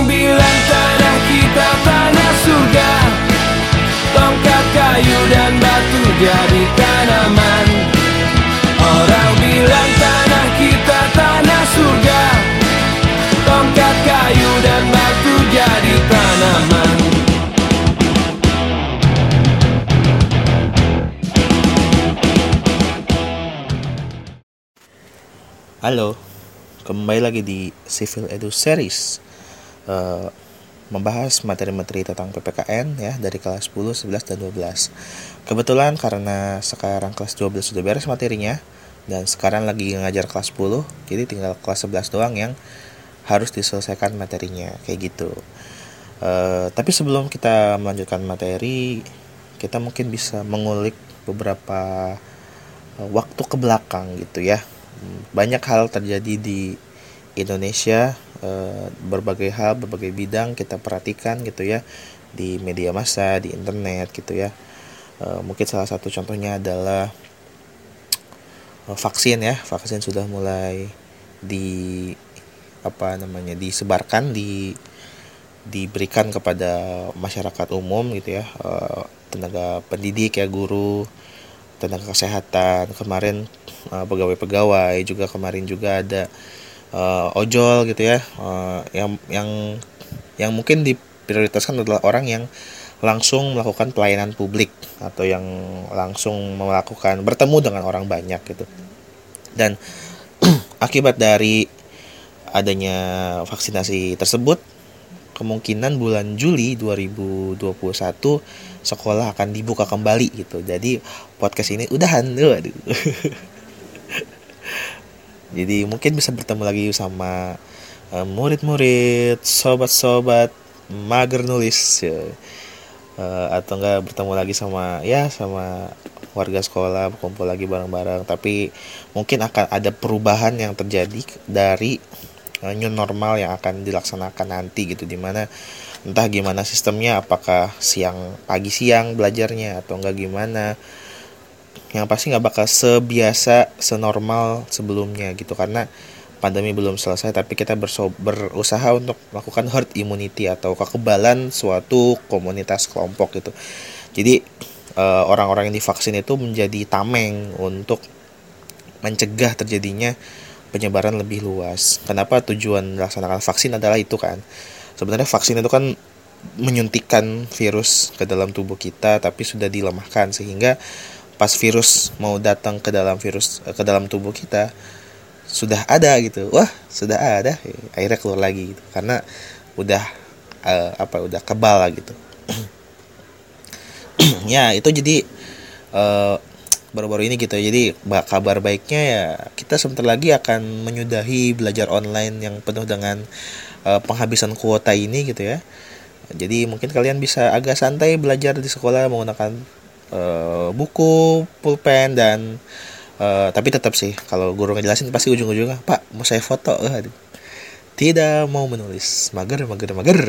Orang bilang tanah kita tanah surga. Tongkat kayu dan batu jadi tanaman. Orang bilang tanah kita tanah surga. Tongkat kayu dan batu jadi tanaman. Halo, kembali lagi di Civil Edu Series Eh, Membahas materi-materi tentang PPKN ya Dari kelas 10, 11, dan 12 Kebetulan karena sekarang kelas 12 sudah beres materinya Dan sekarang lagi ngajar kelas 10 Jadi tinggal kelas 11 doang yang harus diselesaikan materinya Kayak gitu. Eh, Tapi sebelum kita melanjutkan materi Kita mungkin bisa mengulik beberapa eh, waktu ke belakang gitu ya. Banyak hal terjadi di Indonesia berbagai hal berbagai bidang kita perhatikan gitu ya di media massa di internet gitu ya. Eh, mungkin salah satu contohnya adalah eh, vaksin ya. Vaksin sudah mulai di apa namanya disebarkan di diberikan kepada masyarakat umum gitu ya. Eh, tenaga pendidik ya guru tenaga kesehatan. Kemarin eh, pegawai-pegawai juga kemarin juga ada eh, ojol gitu ya eh, yang yang yang mungkin diprioritaskan adalah orang yang langsung melakukan pelayanan publik atau yang langsung melakukan bertemu dengan orang banyak gitu dan akibat dari adanya vaksinasi tersebut kemungkinan bulan Juli 2021 sekolah akan dibuka kembali gitu. Jadi podcast ini udahan waduh. Jadi mungkin bisa bertemu lagi sama eh, murid-murid, sobat-sobat mager nulis ya. Eh, atau enggak bertemu lagi sama ya sama warga sekolah berkumpul lagi bareng-bareng. Tapi mungkin akan ada perubahan yang terjadi dari eh, new normal yang akan dilaksanakan nanti gitu. Di mana entah gimana sistemnya apakah siang pagi siang belajarnya atau enggak gimana yang pasti nggak bakal sebiasa senormal sebelumnya gitu karena pandemi belum selesai tapi kita berusaha untuk melakukan herd immunity atau kekebalan suatu komunitas kelompok gitu jadi eh, orang-orang yang divaksin itu menjadi tameng untuk mencegah terjadinya penyebaran lebih luas. Kenapa tujuan melaksanakan vaksin adalah itu kan? Sebenarnya vaksin itu kan menyuntikkan virus ke dalam tubuh kita tapi sudah dilemahkan sehingga pas virus mau datang ke dalam virus eh, ke dalam tubuh kita sudah ada gitu. Wah, sudah ada. Akhirnya keluar lagi gitu. Karena udah eh, apa udah kebal gitu. ya, itu jadi eh, baru-baru ini gitu jadi ba- kabar baiknya ya kita sebentar lagi akan menyudahi belajar online yang penuh dengan eh, penghabisan kuota ini gitu ya jadi mungkin kalian bisa agak santai belajar di sekolah menggunakan eh, buku pulpen dan eh, tapi tetap sih kalau guru ngejelasin pasti ujung-ujungnya pak mau saya foto? Aduh. tidak mau menulis. Mager mager mager.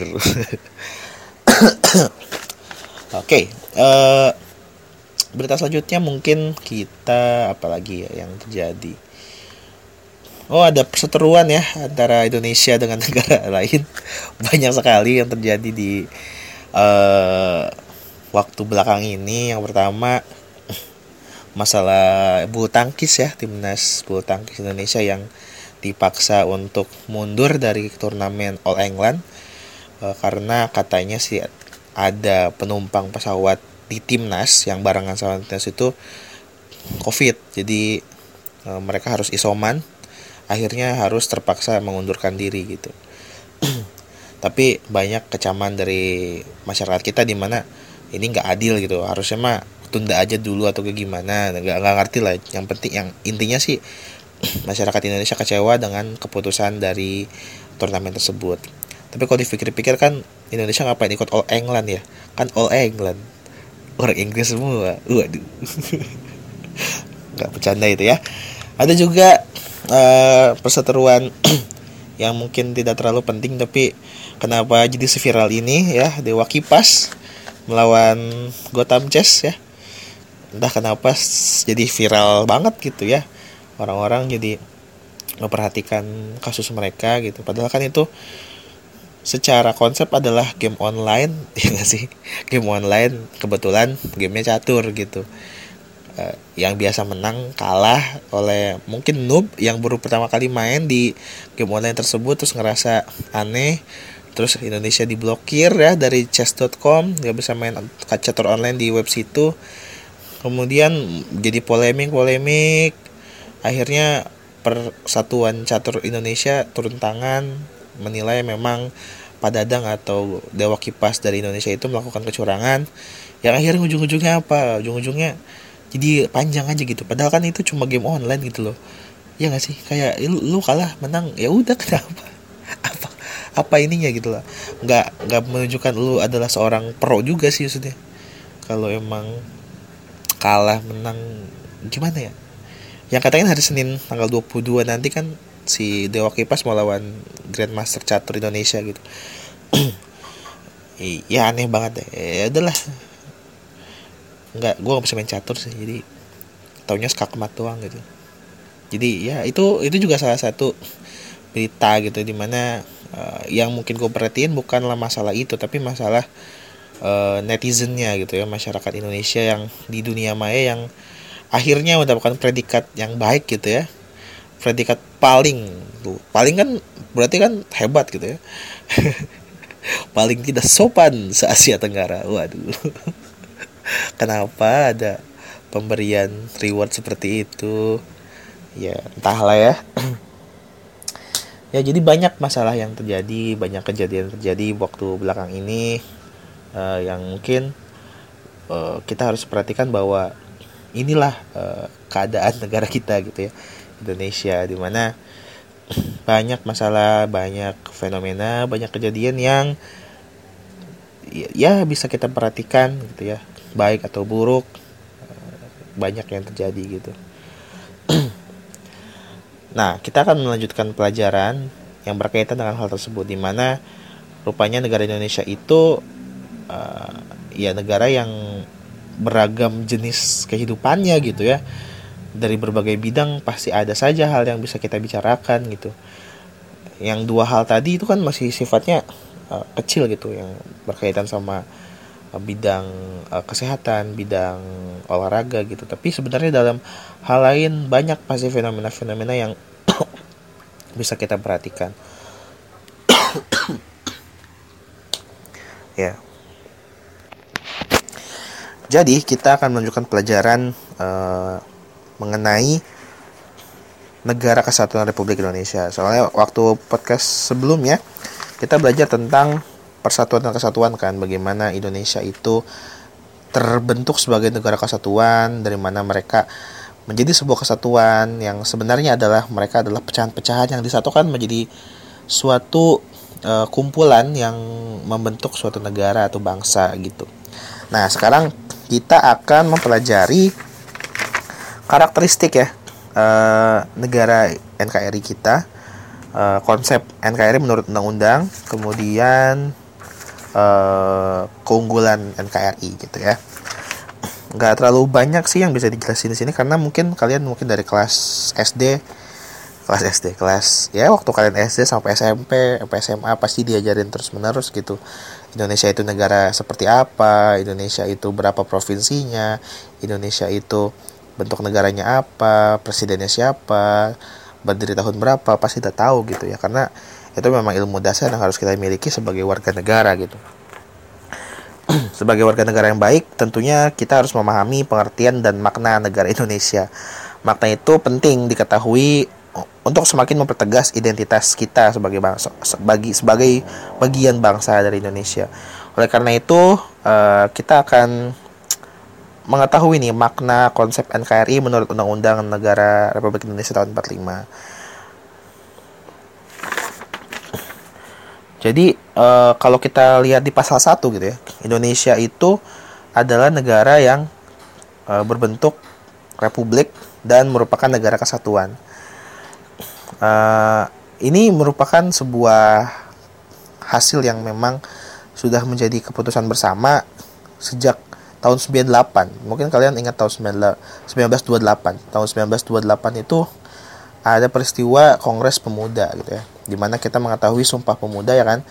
Oke eh berita selanjutnya mungkin kita apalagi ya yang terjadi? Oh ada perseteruan ya antara Indonesia dengan negara lain. Banyak sekali yang terjadi di waktu belakang ini yang pertama masalah bulu tangkis ya timnas bulu tangkis Indonesia yang dipaksa untuk mundur dari turnamen All England eh, karena katanya sih ada penumpang pesawat di timnas yang barengan sama timnas itu covid. Jadi e, mereka harus isoman akhirnya harus terpaksa mengundurkan diri gitu. Tapi banyak kecaman dari masyarakat kita di mana ini nggak adil gitu. Harusnya mah tunda aja dulu atau kayak gimana. Nggak nggak ngerti lah. Yang penting yang intinya sih masyarakat Indonesia kecewa dengan keputusan dari turnamen tersebut. Tapi kalau dipikir-pikir kan Indonesia ngapain ikut All England ya? Kan All England. Orang Inggris semua. Waduh. Nggak bercanda itu ya. Ada juga eh, perseteruan yang mungkin tidak terlalu penting tapi kenapa jadi seviral ini ya? Dewa Kipas melawan Gotham Chess ya. Entah kenapa jadi viral banget gitu ya. Orang-orang jadi memperhatikan kasus mereka gitu. Padahal kan itu secara konsep adalah game online ya gak sih? Game online kebetulan gamenya catur gitu. Uh, yang biasa menang kalah oleh mungkin noob yang baru pertama kali main di game online tersebut terus ngerasa aneh terus Indonesia diblokir ya dari chess.com nggak bisa main catur online di web situ. Kemudian jadi polemik polemik akhirnya persatuan catur Indonesia turun tangan menilai memang Pak Dadang atau Dewa Kipas dari Indonesia itu melakukan kecurangan. Yang akhirnya ujung-ujungnya apa? Ujung-ujungnya jadi panjang aja gitu. Padahal kan itu cuma game online gitu loh. Ya nggak sih? Kayak lu, lu kalah menang ya udah kenapa? Apa apa ininya gitu lah. Nggak nggak menunjukkan lu adalah seorang pro juga sih maksudnya. Kalau emang kalah menang gimana ya? Yang katanya hari Senin tanggal 22 nanti kan si Dewa Kipas mau lawan Grandmaster Catur Indonesia gitu. Ya aneh banget deh ya adalah nggak gue nggak bisa main catur sih jadi taunya skakmat doang gitu. Jadi ya itu itu juga salah satu berita gitu di mana uh, yang mungkin gue perhatiin bukanlah masalah itu tapi masalah uh, netizennya gitu ya masyarakat Indonesia yang di dunia maya yang akhirnya mendapatkan predikat yang baik gitu ya. Predikat paling tuh paling kan berarti kan hebat gitu ya. Paling tidak sopan se Asia Tenggara. Waduh. Kenapa ada pemberian reward seperti itu? Ya entahlah ya ya jadi banyak masalah yang terjadi banyak kejadian terjadi waktu belakang ini uh, yang mungkin uh, kita harus perhatikan bahwa inilah uh, keadaan negara kita gitu ya Indonesia di mana banyak masalah, banyak fenomena, banyak kejadian yang ya, ya bisa kita perhatikan gitu ya, baik atau buruk banyak yang terjadi gitu. Nah, kita akan melanjutkan pelajaran yang berkaitan dengan hal tersebut di mana rupanya negara Indonesia itu uh, ya negara yang beragam jenis kehidupannya gitu ya dari berbagai bidang pasti ada saja hal yang bisa kita bicarakan gitu. Yang dua hal tadi itu kan masih sifatnya uh, kecil gitu yang berkaitan sama bidang uh, kesehatan, bidang olahraga gitu. Tapi sebenarnya dalam hal lain banyak pasti fenomena-fenomena yang bisa kita perhatikan. ya. Jadi kita akan menunjukkan pelajaran uh, mengenai negara kesatuan Republik Indonesia. Soalnya waktu podcast sebelumnya kita belajar tentang persatuan dan kesatuan kan, bagaimana Indonesia itu terbentuk sebagai negara kesatuan, dari mana mereka menjadi sebuah kesatuan yang sebenarnya adalah mereka adalah pecahan-pecahan yang disatukan menjadi suatu uh, kumpulan yang membentuk suatu negara atau bangsa gitu. Nah, sekarang kita akan mempelajari karakteristik ya uh, negara NKRI kita uh, konsep NKRI menurut undang-undang kemudian uh, keunggulan NKRI gitu ya nggak terlalu banyak sih yang bisa dijelasin di sini karena mungkin kalian mungkin dari kelas SD kelas SD kelas ya waktu kalian SD sampai SMP sampai SMA pasti diajarin terus menerus gitu Indonesia itu negara seperti apa Indonesia itu berapa provinsinya Indonesia itu bentuk negaranya apa, presidennya siapa, berdiri tahun berapa, pasti udah tahu gitu ya. Karena itu memang ilmu dasar yang harus kita miliki sebagai warga negara gitu. sebagai warga negara yang baik, tentunya kita harus memahami pengertian dan makna negara Indonesia. Makna itu penting diketahui untuk semakin mempertegas identitas kita sebagai bangsa sebagai sebagai bagian bangsa dari Indonesia. Oleh karena itu, uh, kita akan mengetahui nih makna konsep NKRI menurut Undang-Undang Negara Republik Indonesia tahun 45. Jadi e, kalau kita lihat di pasal 1 gitu ya, Indonesia itu adalah negara yang e, berbentuk republik dan merupakan negara kesatuan. E, ini merupakan sebuah hasil yang memang sudah menjadi keputusan bersama sejak tahun 98 mungkin kalian ingat tahun 1928 tahun 1928 itu ada peristiwa Kongres Pemuda gitu ya di mana kita mengetahui Sumpah Pemuda ya kan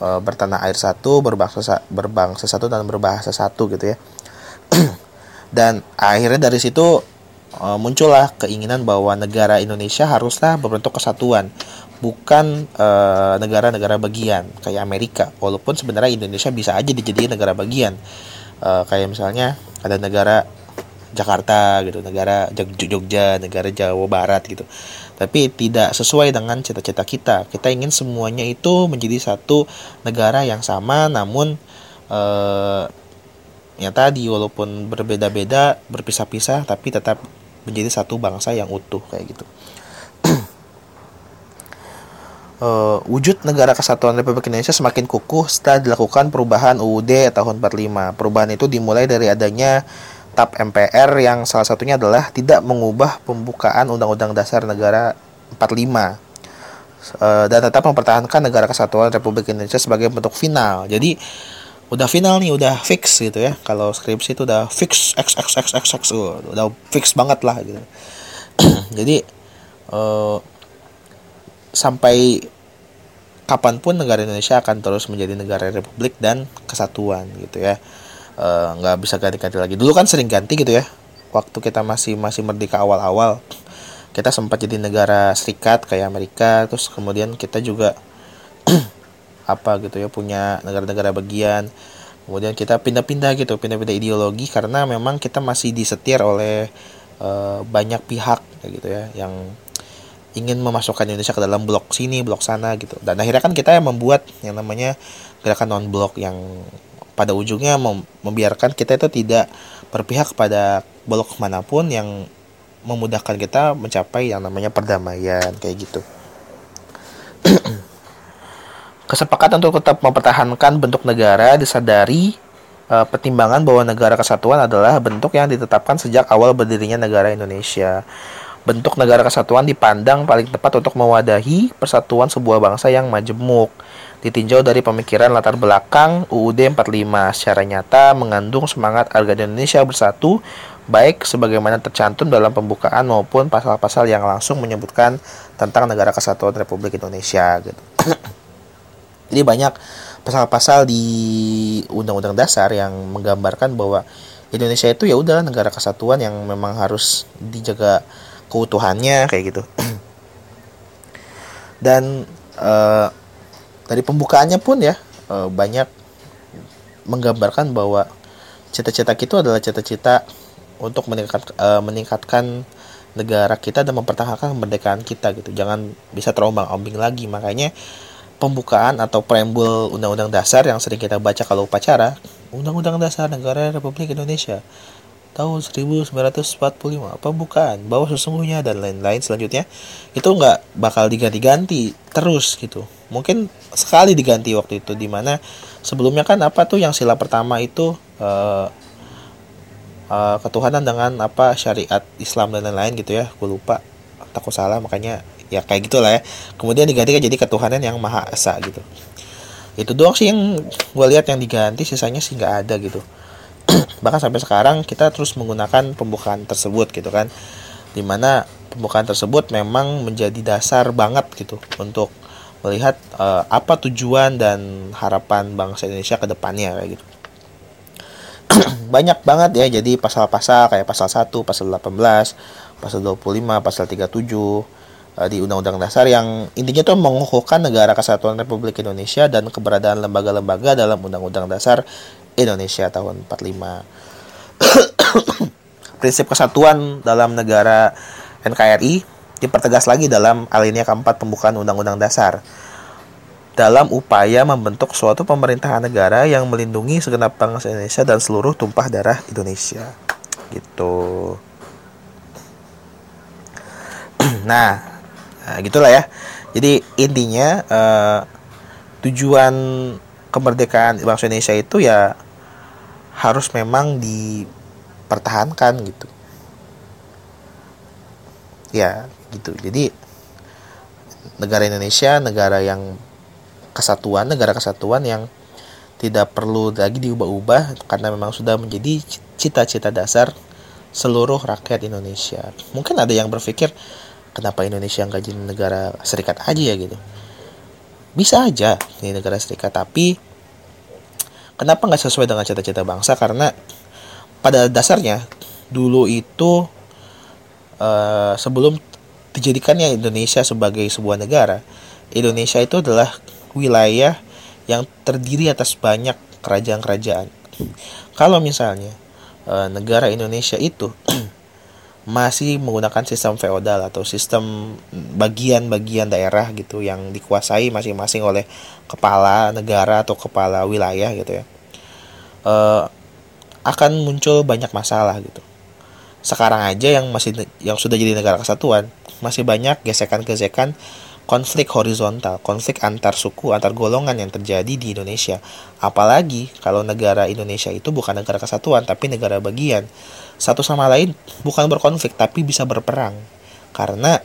uh, bertanah air satu, berbangsa berbangsa satu dan berbahasa satu gitu ya. dan akhirnya dari situ uh, muncullah keinginan bahwa negara Indonesia haruslah berbentuk kesatuan, bukan negara-negara uh, bagian kayak Amerika. Walaupun sebenarnya Indonesia bisa aja dijadikan negara bagian. Uh, kayak misalnya ada negara Jakarta gitu, negara Jogja, negara Jawa Barat gitu. Tapi tidak sesuai dengan cita-cita kita. Kita ingin semuanya itu menjadi satu negara yang sama, namun eh, ya tadi walaupun berbeda-beda, berpisah-pisah, tapi tetap menjadi satu bangsa yang utuh kayak gitu. uh, wujud negara kesatuan Republik Indonesia semakin kukuh setelah dilakukan perubahan UUD tahun 45. Perubahan itu dimulai dari adanya TAP MPR yang salah satunya adalah tidak mengubah pembukaan Undang-Undang Dasar Negara 45 eh, dan tetap mempertahankan negara kesatuan Republik Indonesia sebagai bentuk final. Jadi udah final nih, udah fix gitu ya. Kalau skripsi itu udah fix x x x x x uh, udah fix banget lah gitu. Jadi uh, sampai kapan pun negara Indonesia akan terus menjadi negara republik dan kesatuan gitu ya. Eh, nggak uh, bisa ganti-ganti lagi. Dulu kan sering ganti gitu ya. Waktu kita masih masih merdeka awal-awal kita sempat jadi negara serikat kayak Amerika terus kemudian kita juga apa gitu ya punya negara-negara bagian. Kemudian kita pindah-pindah gitu pindah-pindah ideologi karena memang kita masih disetir oleh uh, banyak pihak gitu ya yang ingin memasukkan Indonesia ke dalam blok sini blok sana gitu. Dan akhirnya kan kita yang membuat yang namanya gerakan non blok yang pada ujungnya mem membiarkan kita itu tidak berpihak pada blok mana pun yang memudahkan kita mencapai yang namanya perdamaian kayak gitu. Kesepakatan untuk tetap mempertahankan bentuk negara disadari e, pertimbangan bahwa negara kesatuan adalah bentuk yang ditetapkan sejak awal berdirinya negara Indonesia. Bentuk negara kesatuan dipandang paling tepat untuk mewadahi persatuan sebuah bangsa yang majemuk ditinjau dari pemikiran latar belakang UUD 45 secara nyata mengandung semangat agar Indonesia bersatu baik sebagaimana tercantum dalam pembukaan maupun pasal-pasal yang langsung menyebutkan tentang negara kesatuan Republik Indonesia gitu. Jadi banyak pasal-pasal di Undang-Undang Dasar yang menggambarkan bahwa Indonesia itu ya udah negara kesatuan yang memang harus dijaga keutuhannya kayak gitu. Dan uh, dari pembukaannya pun ya uh, banyak menggambarkan bahwa cita-cita kita adalah cita-cita untuk meningkat, uh, meningkatkan negara kita dan mempertahankan kemerdekaan kita gitu. Jangan bisa terombang-ambing lagi. Makanya pembukaan atau preambul Undang-Undang Dasar yang sering kita baca kalau upacara, Undang-Undang Dasar Negara Republik Indonesia tahun 1945 pembukaan bahwa sesungguhnya dan lain-lain selanjutnya itu nggak bakal diganti-ganti terus gitu mungkin sekali diganti waktu itu di mana sebelumnya kan apa tuh yang sila pertama itu uh, uh, ketuhanan dengan apa syariat Islam dan lain-lain gitu ya gue lupa takut salah makanya ya kayak gitulah ya. Kemudian digantikan jadi ketuhanan yang maha esa gitu. Itu doang sih yang gue lihat yang diganti sisanya sih nggak ada gitu. Bahkan sampai sekarang kita terus menggunakan pembukaan tersebut gitu kan. Di mana pembukaan tersebut memang menjadi dasar banget gitu untuk melihat uh, apa tujuan dan harapan bangsa Indonesia ke depannya kayak gitu banyak banget ya jadi pasal-pasal kayak pasal 1, pasal 18, pasal 25, pasal 37 uh, eh, di Undang-Undang Dasar yang intinya tuh mengukuhkan negara kesatuan Republik Indonesia dan keberadaan lembaga-lembaga dalam Undang-Undang Dasar Indonesia tahun 45. Prinsip kesatuan dalam negara NKRI dipertegas lagi dalam alinea keempat pembukaan Undang-Undang Dasar dalam upaya membentuk suatu pemerintahan negara yang melindungi segenap bangsa Indonesia dan seluruh tumpah darah Indonesia. Gitu. nah, nah, gitulah ya. Jadi intinya uh, tujuan kemerdekaan bangsa Indonesia itu ya harus memang dipertahankan gitu ya gitu. Jadi negara Indonesia negara yang kesatuan negara kesatuan yang tidak perlu lagi diubah-ubah karena memang sudah menjadi cita-cita dasar seluruh rakyat Indonesia. Mungkin ada yang berpikir kenapa Indonesia nggak jadi negara serikat aja ya gitu. Bisa aja di negara serikat tapi kenapa nggak sesuai dengan cita-cita bangsa? Karena pada dasarnya dulu itu uh, sebelum dijadikannya Indonesia sebagai sebuah negara. Indonesia itu adalah wilayah yang terdiri atas banyak kerajaan-kerajaan. Kalau misalnya uh, negara Indonesia itu masih menggunakan sistem feodal atau sistem bagian-bagian daerah gitu yang dikuasai masing-masing oleh kepala negara atau kepala wilayah gitu ya uh, akan muncul banyak masalah gitu sekarang aja yang masih yang sudah jadi negara kesatuan masih banyak gesekan-gesekan konflik horizontal, konflik antar suku, antar golongan yang terjadi di Indonesia. Apalagi kalau negara Indonesia itu bukan negara kesatuan, tapi negara bagian. Satu sama lain bukan berkonflik, tapi bisa berperang. Karena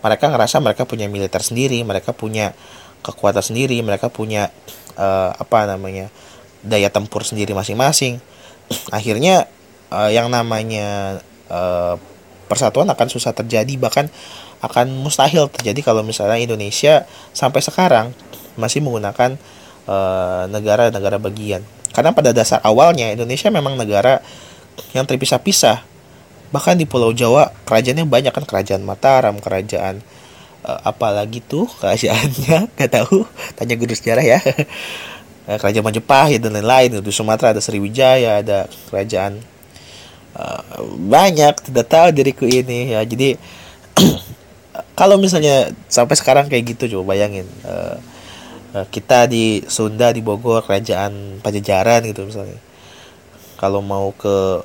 mereka ngerasa mereka punya militer sendiri, mereka punya kekuatan sendiri, mereka punya uh, apa namanya daya tempur sendiri masing-masing. Akhirnya uh, yang namanya uh, persatuan akan susah terjadi bahkan akan mustahil terjadi kalau misalnya Indonesia sampai sekarang masih menggunakan eh, negara-negara uh, bagian. Karena pada dasar awalnya Indonesia memang negara yang terpisah-pisah. Bahkan di Pulau Jawa kerajaannya banyak kan kerajaan Mataram, kerajaan uh, apa lagi tuh kerajaannya nggak tahu tanya guru sejarah ya eh, kerajaan Majapahit dan lain-lain di Sumatera ada Sriwijaya ada kerajaan banyak tidak tahu diriku ini ya. Jadi kalau misalnya sampai sekarang kayak gitu coba bayangin uh, uh, kita di Sunda di Bogor kerajaan Pajajaran gitu misalnya. Kalau mau ke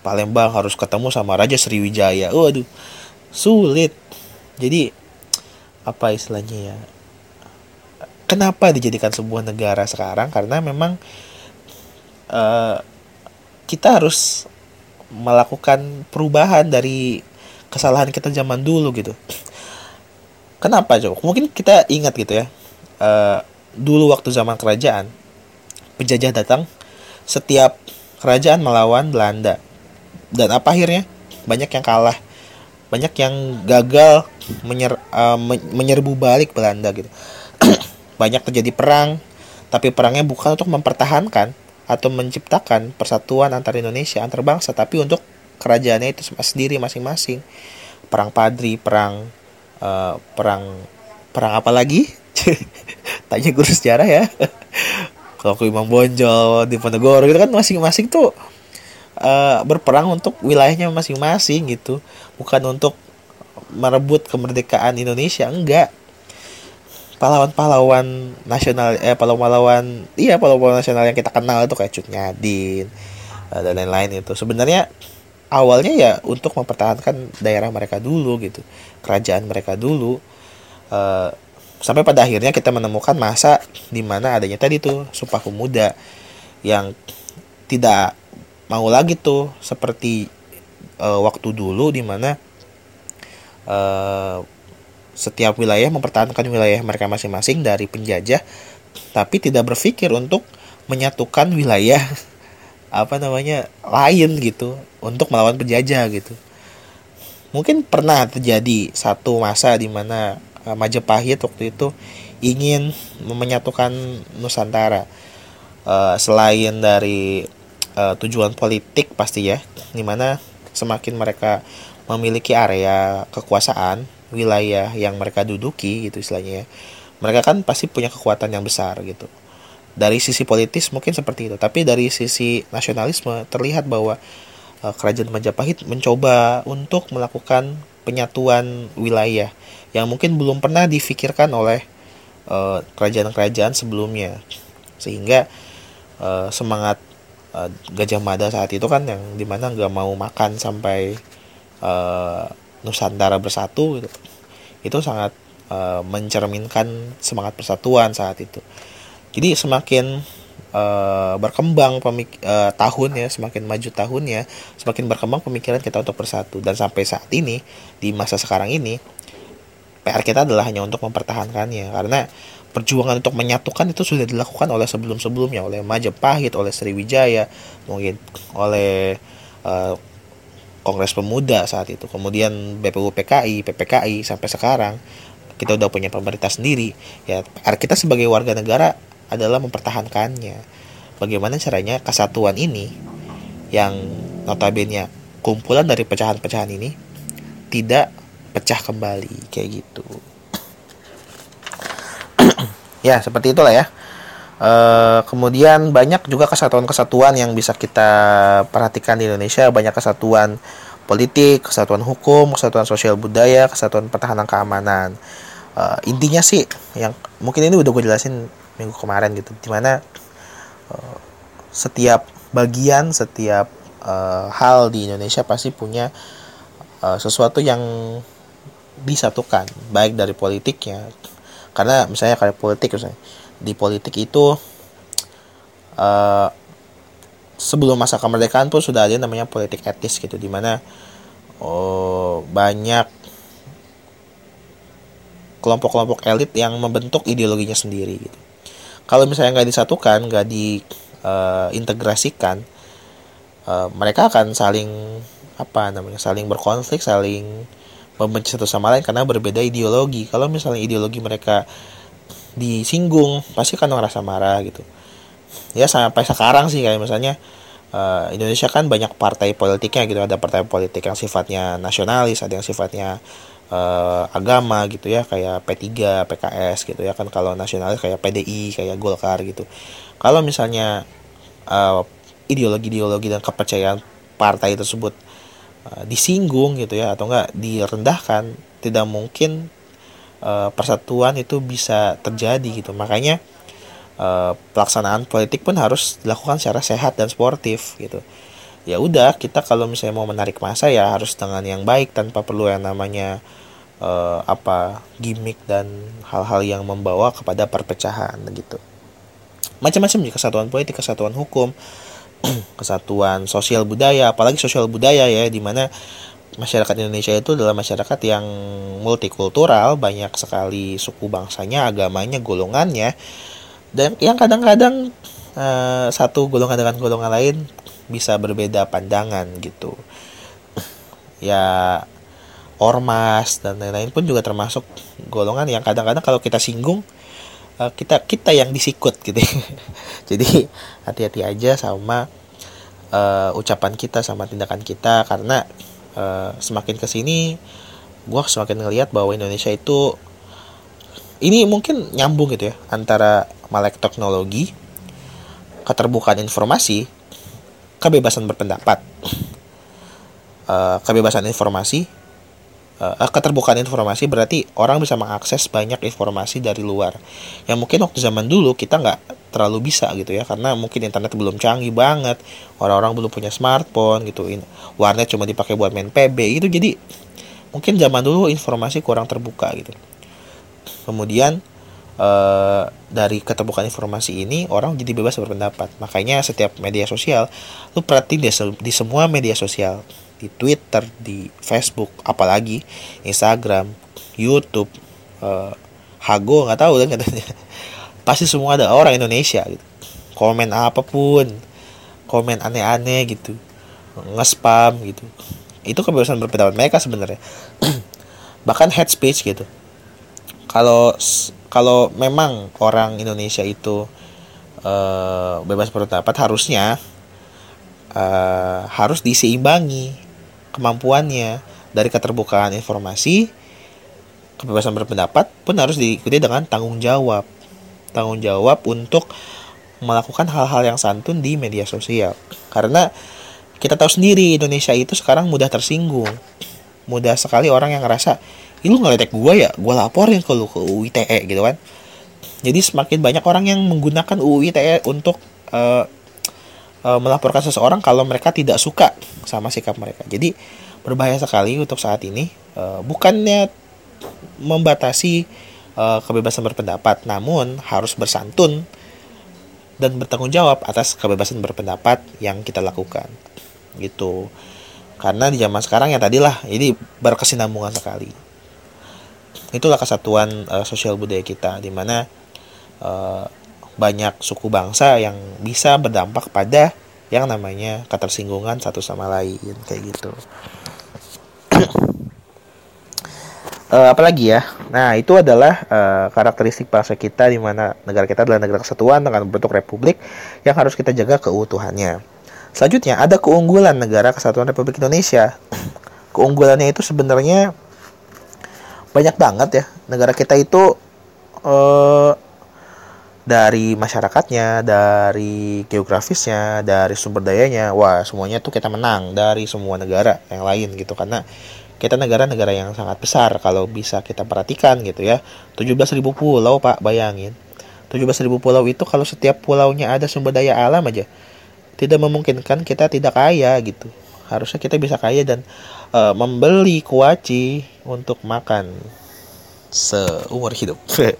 Palembang harus ketemu sama Raja Sriwijaya. Waduh sulit. Jadi apa istilahnya ya? Kenapa dijadikan sebuah negara sekarang? Karena memang uh, kita harus melakukan perubahan dari kesalahan kita zaman dulu gitu Kenapa coba? Mungkin kita ingat gitu ya. Uh, dulu waktu zaman kerajaan, penjajah datang, setiap kerajaan melawan Belanda. Dan apa akhirnya? Banyak yang kalah. Banyak yang gagal menyer, uh, menyerbu balik Belanda gitu. Banyak terjadi perang, tapi perangnya bukan untuk mempertahankan atau menciptakan persatuan antar Indonesia, antar bangsa, tapi untuk kerajaannya itu sendiri masing-masing. Perang Padri, perang uh, perang perang apa lagi? Tanya guru sejarah ya. Kalau ke Imam Bonjol di Ponegoro itu kan masing-masing tuh uh, berperang untuk wilayahnya masing-masing gitu. Bukan untuk merebut kemerdekaan Indonesia enggak pahlawan-pahlawan nasional eh pahlawan-pahlawan iya pahlawan nasional yang kita kenal itu kayak Cut Nyadin uh, dan lain-lain itu. Sebenarnya awalnya ya untuk mempertahankan daerah mereka dulu gitu kerajaan mereka dulu. Uh, sampai pada akhirnya kita menemukan masa di mana adanya tadi tuh sumpah pemuda yang tidak mau lagi tuh seperti uh, waktu dulu di mana uh, setiap wilayah mempertahankan wilayah mereka masing-masing dari penjajah tapi tidak berpikir untuk menyatukan wilayah apa namanya lain gitu untuk melawan penjajah gitu. Mungkin pernah terjadi satu masa di mana uh, Majapahit waktu itu ingin menyatukan Nusantara. Uh, selain dari uh, tujuan politik pasti ya di mana semakin mereka memiliki area kekuasaan wilayah yang mereka duduki gitu istilahnya ya. Mereka kan pasti punya kekuatan yang besar gitu. Dari sisi politis mungkin seperti itu. Tapi dari sisi nasionalisme terlihat bahwa uh, kerajaan Majapahit mencoba untuk melakukan penyatuan wilayah yang mungkin belum pernah difikirkan oleh uh, kerajaan-kerajaan sebelumnya. Sehingga uh, semangat Gajah Mada saat itu kan yang di mana nggak mau makan sampai uh, Nusantara bersatu gitu. itu sangat uh, mencerminkan semangat persatuan saat itu. Jadi semakin uh, berkembang pemik uh, tahun ya semakin maju tahun ya semakin berkembang pemikiran kita untuk bersatu. Dan sampai saat ini di masa sekarang ini PR kita adalah hanya untuk mempertahankannya. Karena perjuangan untuk menyatukan itu sudah dilakukan oleh sebelum-sebelumnya oleh Majapahit, oleh Sriwijaya, mungkin oleh uh, Kongres Pemuda saat itu, kemudian BPU PKI, PPKI sampai sekarang kita udah punya pemerintah sendiri. Ya kita sebagai warga negara adalah mempertahankannya. Bagaimana caranya kesatuan ini yang notabene kumpulan dari pecahan-pecahan ini tidak pecah kembali kayak gitu. Ya seperti itulah ya e, kemudian banyak juga kesatuan-kesatuan yang bisa kita perhatikan di Indonesia. Banyak kesatuan politik kesatuan hukum kesatuan sosial budaya kesatuan pertahanan keamanan. Uh, intinya sih yang mungkin ini udah gue jelasin minggu kemarin gitu di mana uh, setiap bagian setiap uh, hal di Indonesia pasti punya uh, sesuatu yang disatukan baik dari politiknya. Karena misalnya kayak politik misalnya di politik itu uh, sebelum masa kemerdekaan pun sudah ada namanya politik etis gitu di mana oh, banyak kelompok-kelompok elit yang membentuk ideologinya sendiri gitu. Kalau misalnya nggak disatukan, nggak diintegrasikan, uh, uh, mereka akan saling apa namanya, saling berkonflik, saling membenci satu sama lain karena berbeda ideologi. Kalau misalnya ideologi mereka disinggung, pasti kan ngerasa marah gitu. Ya sampai sekarang sih kayak misalnya uh, Indonesia kan banyak partai politiknya gitu ada partai politik yang sifatnya nasionalis ada yang sifatnya uh, agama gitu ya kayak P3, PKS gitu ya kan kalau nasionalis kayak PDI, kayak Golkar gitu. Kalau misalnya uh, ideologi-ideologi dan kepercayaan partai tersebut uh, disinggung gitu ya atau enggak direndahkan, tidak mungkin uh, persatuan itu bisa terjadi gitu. Makanya uh, pelaksanaan politik pun harus dilakukan secara sehat dan sportif gitu ya udah kita kalau misalnya mau menarik masa ya harus dengan yang baik tanpa perlu yang namanya uh, apa gimmick dan hal-hal yang membawa kepada perpecahan gitu macam-macam kesatuan politik kesatuan hukum kesatuan sosial budaya apalagi sosial budaya ya di mana masyarakat Indonesia itu adalah masyarakat yang multikultural banyak sekali suku bangsanya agamanya golongannya. Dan yang kadang-kadang uh, satu golongan dengan golongan lain bisa berbeda pandangan gitu. Ya ormas dan lain-lain pun juga termasuk golongan yang kadang-kadang kalau kita singgung uh, kita kita yang disikut gitu. Jadi hati-hati aja sama uh, ucapan kita sama tindakan kita karena uh, semakin ke sini gue semakin ngelihat bahwa Indonesia itu ini mungkin nyambung gitu ya antara melek teknologi keterbukaan informasi kebebasan berpendapat. Uh, kebebasan informasi uh, keterbukaan informasi berarti orang bisa mengakses banyak informasi dari luar. Yang mungkin waktu zaman dulu kita nggak terlalu bisa gitu ya karena mungkin internet belum canggih banget orang-orang belum punya smartphone gitu warnet cuma dipakai buat main PB itu jadi mungkin zaman dulu informasi kurang terbuka gitu. Kemudian uh, dari keterbukaan informasi ini orang jadi bebas berpendapat makanya setiap media sosial lu perhatiin di, di semua media sosial di Twitter, di Facebook, apalagi Instagram, YouTube, uh, Hago nggak tahu kan katanya. Pasti semua ada orang Indonesia gitu. Komen apa pun, komen aneh-aneh gitu, nge-spam gitu. Itu kebebasan berpendapat mereka sebenarnya. Bahkan head speech gitu. Kalau kalau memang orang Indonesia itu uh, bebas berpendapat harusnya uh, harus diseimbangi kemampuannya. Dari keterbukaan informasi kebebasan berpendapat pun harus diikuti dengan tanggung jawab. Tanggung jawab untuk melakukan hal-hal yang santun di media sosial. Karena kita tahu sendiri Indonesia itu sekarang mudah tersinggung. Mudah sekali orang yang ngerasa lu ngeletek gue ya gue laporin ke lu ke UITE gitu kan jadi semakin banyak orang yang menggunakan UITE untuk uh, e, melaporkan seseorang kalau mereka tidak suka sama sikap mereka. Jadi berbahaya sekali untuk saat ini. E, bukannya membatasi e, kebebasan berpendapat, namun harus bersantun dan bertanggung jawab atas kebebasan berpendapat yang kita lakukan. Gitu. Karena di zaman sekarang yang tadilah ini berkesinambungan sekali. Itulah kesatuan uh, sosial budaya kita di mana uh, banyak suku bangsa yang bisa berdampak pada yang namanya ketersinggungan satu sama lain kayak gitu. uh, apalagi ya? Nah itu adalah uh, karakteristik bangsa kita di mana negara kita adalah negara kesatuan dengan bentuk republik yang harus kita jaga keutuhannya. Selanjutnya ada keunggulan negara kesatuan Republik Indonesia. Keunggulannya itu sebenarnya banyak banget ya. Negara kita itu uh, dari masyarakatnya, dari geografisnya, dari sumber dayanya, wah semuanya tuh kita menang dari semua negara yang lain gitu. Karena kita negara-negara yang sangat besar kalau bisa kita perhatikan gitu ya. 17.000 pulau pak bayangin. 17.000 pulau itu kalau setiap pulaunya ada sumber daya alam aja tidak memungkinkan kita tidak kaya gitu. Harusnya kita bisa kaya dan uh, membeli kuaci untuk makan. Seumur hidup.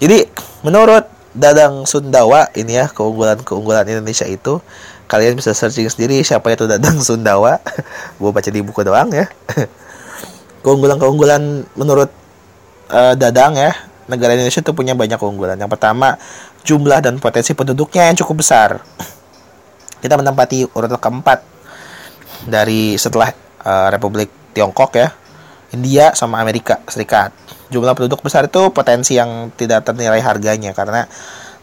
Jadi menurut Dadang Sundawa ini ya keunggulan-keunggulan Indonesia itu kalian bisa searching sendiri siapa itu Dadang Sundawa. Gue baca di buku doang ya. Keunggulan-keunggulan menurut uh, Dadang ya negara Indonesia itu punya banyak keunggulan. Yang pertama jumlah dan potensi penduduknya yang cukup besar. Kita menempati urutan keempat dari setelah uh, Republik Tiongkok ya India sama Amerika Serikat jumlah penduduk besar itu potensi yang tidak ternilai harganya karena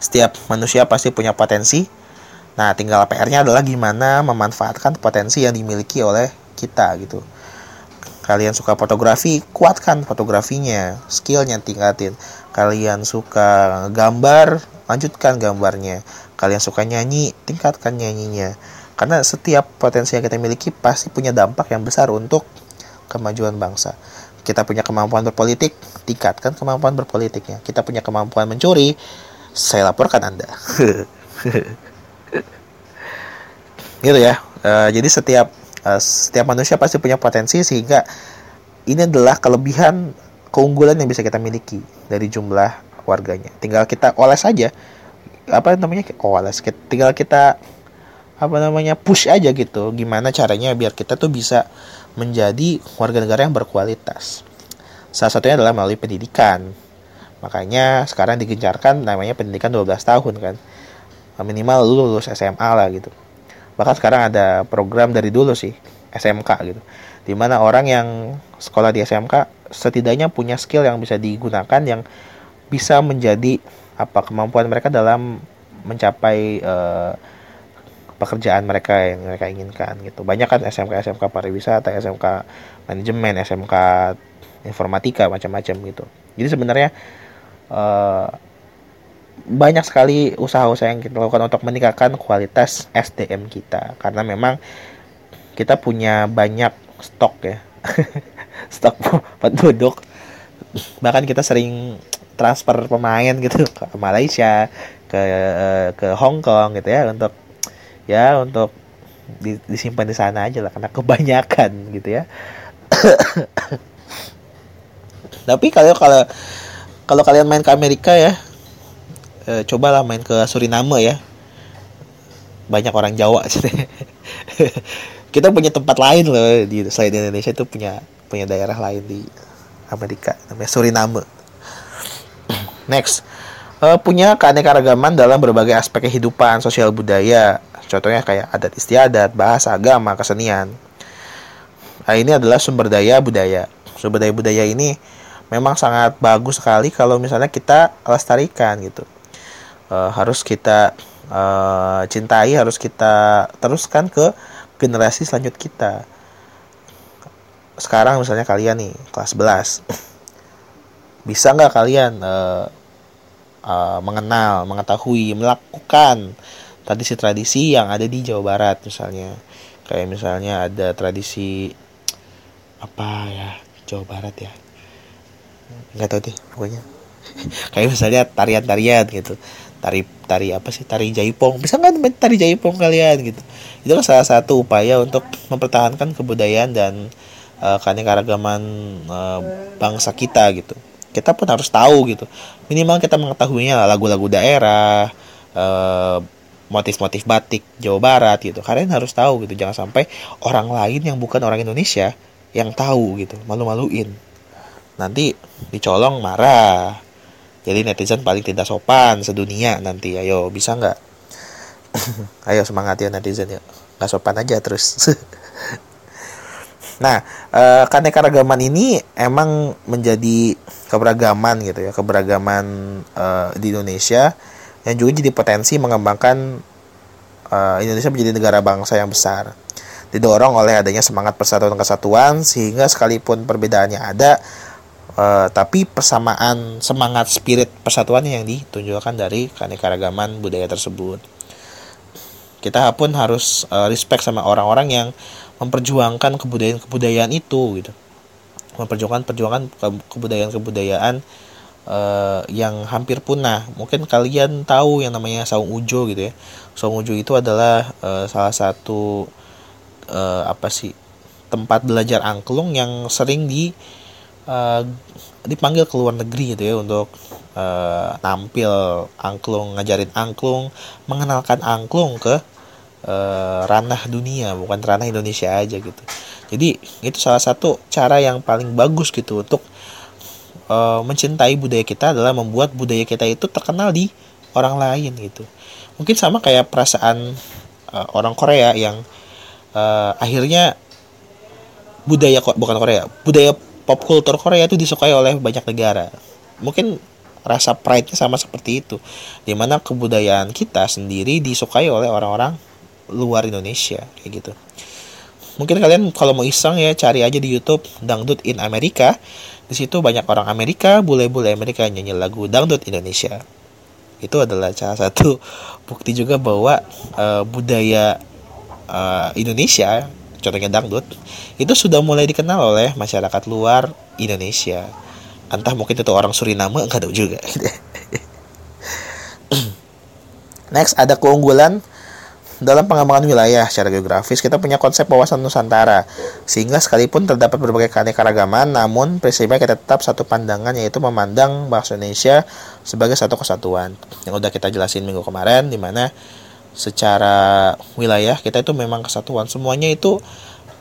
setiap manusia pasti punya potensi Nah, tinggal PR-nya adalah gimana memanfaatkan potensi yang dimiliki oleh kita gitu. Kalian suka fotografi, kuatkan fotografinya, skillnya tingkatin. Kalian suka gambar, lanjutkan gambarnya. Kalian suka nyanyi, tingkatkan nyanyinya. Karena setiap potensi yang kita miliki pasti punya dampak yang besar untuk kemajuan bangsa. Kita punya kemampuan berpolitik, tingkatkan kemampuan berpolitiknya. Kita punya kemampuan mencuri, saya laporkan Anda. gitu ya uh, jadi setiap uh, setiap manusia pasti punya potensi sehingga ini adalah kelebihan keunggulan yang bisa kita miliki dari jumlah warganya tinggal kita oles saja apa namanya oles tinggal kita apa namanya push aja gitu. Gimana caranya biar kita tuh bisa menjadi warga negara yang berkualitas. Salah satunya adalah melalui pendidikan. Makanya sekarang digencarkan namanya pendidikan 12 tahun kan. Minimal lulus SMA lah gitu. Bahkan sekarang ada program dari dulu sih SMK gitu. Di mana orang yang sekolah di SMK setidaknya punya skill yang bisa digunakan yang bisa menjadi apa kemampuan mereka dalam mencapai uh, pekerjaan mereka yang mereka inginkan gitu. Banyak kan SMK SMK pariwisata SMK manajemen SMK informatika macam-macam gitu. Jadi sebenarnya uh, banyak sekali usaha-usaha yang kita lakukan untuk meningkatkan kualitas SDM kita. Karena memang kita punya banyak stok ya. Stok penduduk. Bahkan kita sering transfer pemain gitu ke Malaysia ke ke Hong Kong gitu ya untuk ya untuk disimpan di sana aja lah karena kebanyakan gitu ya. Tapi kalau kalau kalau kalian main ke Amerika ya e, cobalah main ke Suriname ya. Banyak orang Jawa kita punya tempat lain loh di selain Indonesia itu punya punya daerah lain di Amerika namanya Suriname. Next e, punya keanekaragaman dalam berbagai aspek kehidupan sosial budaya contohnya kayak adat istiadat bahasa agama kesenian. Nah, ini adalah sumber daya budaya. Sumber daya budaya ini memang sangat bagus sekali kalau misalnya kita lestarikan gitu. Uh, harus kita uh, cintai harus kita teruskan ke generasi selanjut kita. Sekarang misalnya kalian nih kelas 11 bisa nggak kalian uh, uh, mengenal mengetahui melakukan tradisi-tradisi yang ada di Jawa Barat misalnya. Kayak misalnya ada tradisi apa ya Jawa Barat ya? Nggak tahu deh pokoknya. Kayak misalnya tarian-tarian gitu. Tari tari apa sih? Tari jaipong. Bisa nggak tari jaipong kalian gitu? Itu kan salah satu upaya untuk mempertahankan kebudayaan dan uh, keanekaragaman uh, bangsa kita gitu. Kita pun harus tahu gitu. Minimal kita mengetahuinya lagu-lagu daerah uh, motif-motif batik Jawa Barat gitu. Kalian harus tahu gitu. Jangan sampai orang lain yang bukan orang Indonesia yang tahu gitu. Malu-maluin. Nanti dicolong marah. Jadi netizen paling tidak sopan sedunia nanti. Ayo bisa nggak? Ayo semangat ya netizen ya nggak sopan aja terus. Nah, uh, keanekaragaman ini emang menjadi keberagaman gitu ya, keberagaman uh, di Indonesia yang juga jadi potensi mengembangkan uh, Indonesia menjadi negara bangsa yang besar. Didorong oleh adanya semangat persatuan kesatuan sehingga sekalipun perbedaannya ada uh, tapi persamaan semangat spirit persatuannya yang ditunjukkan dari keanekaragaman budaya tersebut. Kita pun harus uh, respect sama orang-orang yang memperjuangkan kebudayaan-kebudayaan itu gitu. Memperjuangkan perjuangan kebudayaan-kebudayaan uh, yang hampir punah. Mungkin kalian tahu yang namanya saung ujo gitu ya. Saung ujo itu adalah uh, salah satu uh, apa sih tempat belajar angklung yang sering di uh, dipanggil ke luar negeri gitu ya untuk uh, tampil angklung, ngajarin angklung, mengenalkan angklung ke uh, ranah dunia, bukan ranah Indonesia aja gitu. Jadi itu salah satu cara yang paling bagus gitu untuk uh, mencintai budaya kita adalah membuat budaya kita itu terkenal di orang lain gitu. Mungkin sama kayak perasaan uh, orang Korea yang uh, akhirnya budaya bukan Korea budaya pop culture Korea itu disukai oleh banyak negara. Mungkin rasa pride-nya sama seperti itu di mana kebudayaan kita sendiri disukai oleh orang-orang luar Indonesia kayak gitu. Mungkin kalian kalau mau iseng ya cari aja di YouTube dangdut in Amerika di situ banyak orang Amerika, bule-bule Amerika nyanyi lagu dangdut Indonesia. Itu adalah salah satu bukti juga bahwa uh, budaya uh, Indonesia, contohnya dangdut, itu sudah mulai dikenal oleh masyarakat luar Indonesia. Entah mungkin itu orang Suriname, enggak tahu juga. Next ada keunggulan dalam pengembangan wilayah secara geografis kita punya konsep wawasan Nusantara. Sehingga sekalipun terdapat berbagai keanekaragaman namun prinsipnya kita tetap satu pandangan yaitu memandang bahasa Indonesia sebagai satu kesatuan. Yang udah kita jelasin minggu kemarin di mana secara wilayah kita itu memang kesatuan. Semuanya itu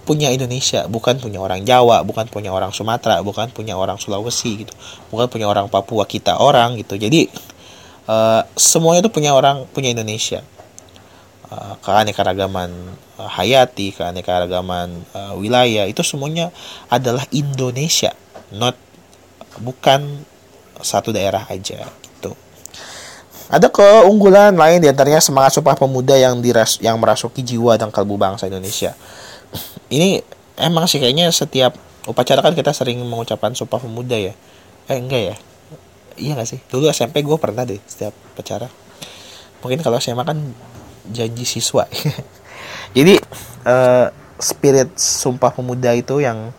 punya Indonesia bukan punya orang Jawa bukan punya orang Sumatera bukan punya orang Sulawesi gitu. Bukan punya orang Papua kita orang gitu. Jadi uh, semuanya itu punya orang punya Indonesia uh, keanekaragaman uh, hayati, keanekaragaman uh, wilayah itu semuanya adalah Indonesia, not bukan satu daerah aja gitu. Ada keunggulan lain di antaranya semangat sumpah pemuda yang diras yang merasuki jiwa dan kalbu bangsa Indonesia. Ini emang sih kayaknya setiap upacara kan kita sering mengucapkan sumpah pemuda ya. Eh enggak ya? Iya gak sih? Dulu SMP gue pernah deh setiap upacara. Mungkin kalau SMA kan janji siswa. Jadi uh, spirit sumpah pemuda itu yang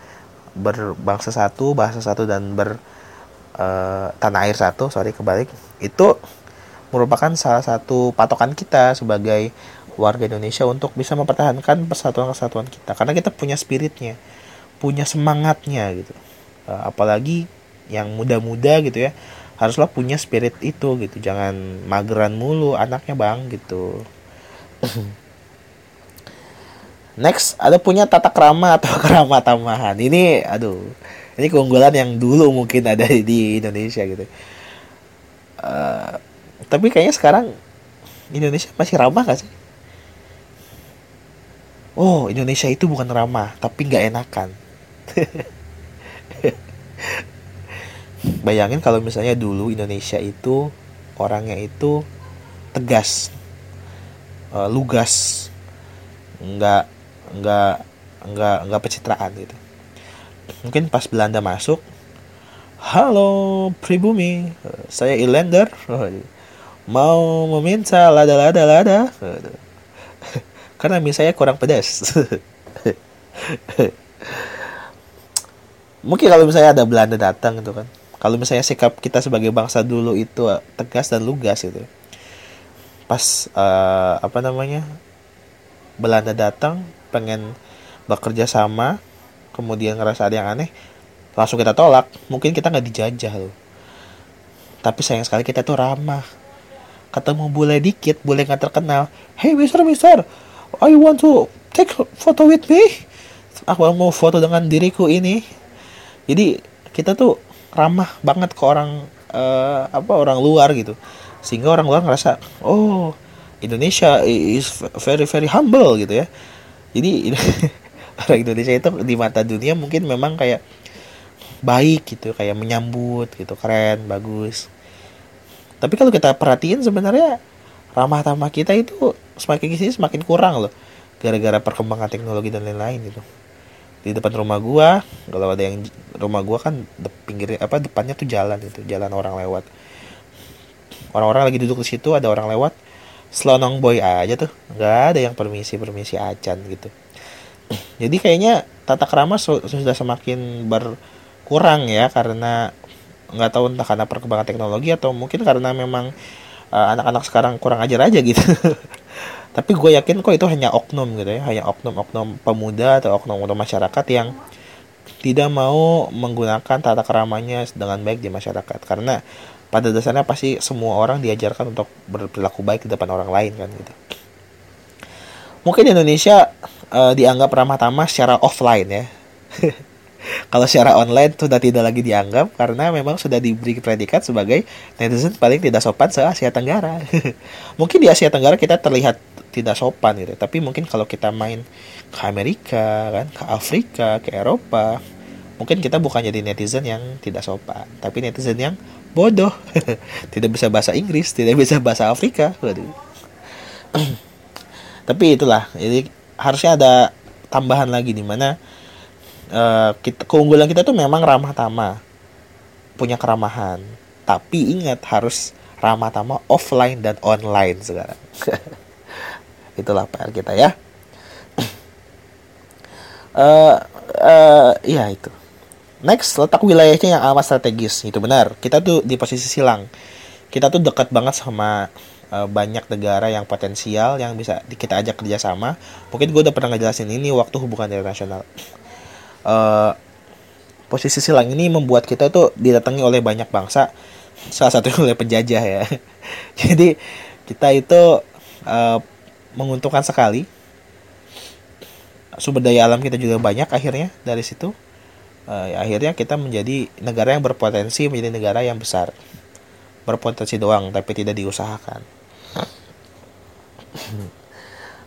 berbangsa satu bahasa satu dan ber uh, tanah air satu sorry kebalik itu merupakan salah satu patokan kita sebagai warga Indonesia untuk bisa mempertahankan persatuan kesatuan kita. Karena kita punya spiritnya punya semangatnya gitu. Uh, apalagi yang muda-muda gitu ya haruslah punya spirit itu gitu. Jangan mageran mulu anaknya bang gitu Next, ada punya tata krama atau kerama tamahan. Ini, aduh, ini keunggulan yang dulu mungkin ada di Indonesia gitu. Uh, tapi kayaknya sekarang Indonesia masih ramah gak sih? Oh, Indonesia itu bukan ramah, tapi nggak enakan. Bayangin kalau misalnya dulu Indonesia itu orangnya itu tegas, uh, lugas nggak nggak nggak nggak pencitraan gitu. Mungkin pas Belanda masuk halo pribumi saya Ilander mau meminta lada lada lada karena mie saya kurang pedas. Mungkin kalau misalnya ada Belanda datang gitu kan. Kalau misalnya sikap kita sebagai bangsa dulu itu tegas dan lugas gitu pas uh, apa namanya Belanda datang pengen bekerja sama kemudian ngerasa ada yang aneh langsung kita tolak. Mungkin kita nggak dijajah loh. Tapi sayang sekali kita tuh ramah. Ketemu bule dikit bule nggak terkenal. Hey mister mister I want to take photo with me. Aku mau foto dengan diriku ini. Jadi kita tuh ramah banget ke orang uh, apa orang luar gitu sehingga orang luar ngerasa oh Indonesia is very very humble gitu ya. Jadi orang Indonesia itu di mata dunia mungkin memang kayak baik gitu kayak menyambut gitu keren bagus. Tapi kalau kita perhatiin sebenarnya ramah tamah kita itu semakin ke sini semakin kurang loh gara-gara perkembangan teknologi dan lain-lain gitu. Di depan rumah gua kalau ada yang rumah gua kan de, pinggir apa depannya tuh jalan itu jalan orang lewat orang-orang lagi duduk di situ ada orang lewat selonong boy aja tuh. Nggak ada yang permisi permisi acan gitu. Jadi kayaknya tata kerama sudah semakin berkurang ya karena nggak tahu entah karena perkembangan teknologi atau mungkin karena memang eh, anak-anak uh, sekarang kurang ajar aja gitu. Tapi gue yakin kok itu hanya oknum gitu ya hanya oknum-oknum pemuda atau oknum-oknum masyarakat yang tidak mau menggunakan tata keramanya dengan baik di masyarakat. Karena pada dasarnya pasti semua orang diajarkan untuk berperilaku baik di depan orang lain kan gitu. Mungkin di Indonesia uh, dianggap ramah tamah secara offline ya. Kalau secara online sudah tidak lagi dianggap karena memang sudah diberi predikat sebagai netizen paling tidak sopan se Asia Tenggara. Mungkin di Asia Tenggara kita terlihat tidak sopan gitu. Tapi mungkin kalau kita main ke Amerika kan ke Afrika ke Eropa mungkin kita bukan jadi netizen yang tidak sopan tapi netizen yang bodoh. Tidak bisa bahasa Inggris tidak bisa bahasa Afrika. Tapi itulah jadi harusnya ada tambahan lagi di mana uh, kita, keunggulan kita tuh memang ramah tamah punya keramahan. Tapi ingat harus ramah tamah offline dan online sekarang itulah PR kita ya. Uh, uh, ya itu. Next letak wilayahnya yang amat strategis. Itu benar. Kita tuh di posisi silang. Kita tuh dekat banget sama uh, banyak negara yang potensial yang bisa kita ajak kerjasama. Mungkin gue udah pernah ngejelasin ini waktu hubungan internasional. Uh, posisi silang ini membuat kita tuh didatangi oleh banyak bangsa. Salah satunya oleh penjajah ya. Jadi kita itu uh, menguntungkan sekali. Sumber daya alam kita juga banyak akhirnya dari situ. Uh, akhirnya kita menjadi negara yang berpotensi menjadi negara yang besar. Berpotensi doang tapi tidak diusahakan.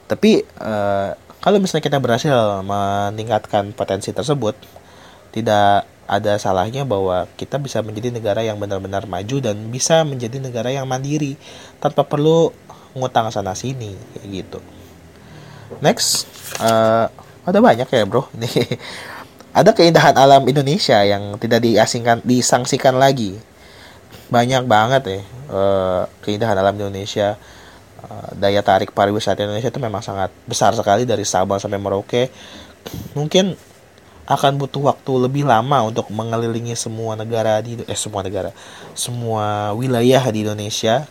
Tapi uh, kalau misalnya kita berhasil meningkatkan potensi tersebut tidak ada salahnya bahwa kita bisa menjadi negara yang benar-benar maju dan bisa menjadi negara yang mandiri tanpa perlu ngutang sana sini kayak gitu. Next uh, ada banyak ya bro. Nih ada keindahan alam Indonesia yang tidak diasingkan disangsikan lagi. Banyak banget ya uh, keindahan alam Indonesia. Uh, daya tarik pariwisata Indonesia itu memang sangat besar sekali dari Sabang sampai Merauke. Mungkin akan butuh waktu lebih lama untuk mengelilingi semua negara di eh semua negara semua wilayah di Indonesia